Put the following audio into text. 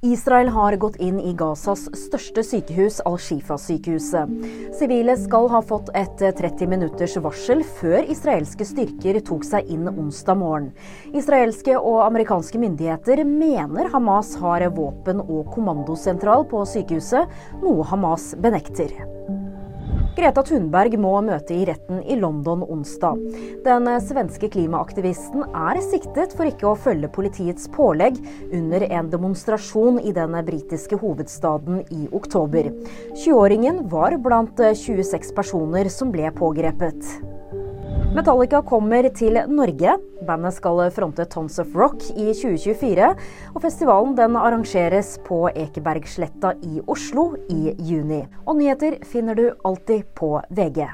Israel har gått inn i Gazas største sykehus, Al-Shifa-sykehuset. Sivile skal ha fått et 30 minutters varsel før israelske styrker tok seg inn onsdag morgen. Israelske og amerikanske myndigheter mener Hamas har våpen- og kommandosentral på sykehuset, noe Hamas benekter. Greta Thunberg må møte i retten i London onsdag. Den svenske klimaaktivisten er siktet for ikke å følge politiets pålegg under en demonstrasjon i den britiske hovedstaden i oktober. 20-åringen var blant 26 personer som ble pågrepet. Metallica kommer til Norge. Bandet skal fronte Tons of Rock i 2024. Og festivalen arrangeres på Ekebergsletta i Oslo i juni. Og nyheter finner du alltid på VG.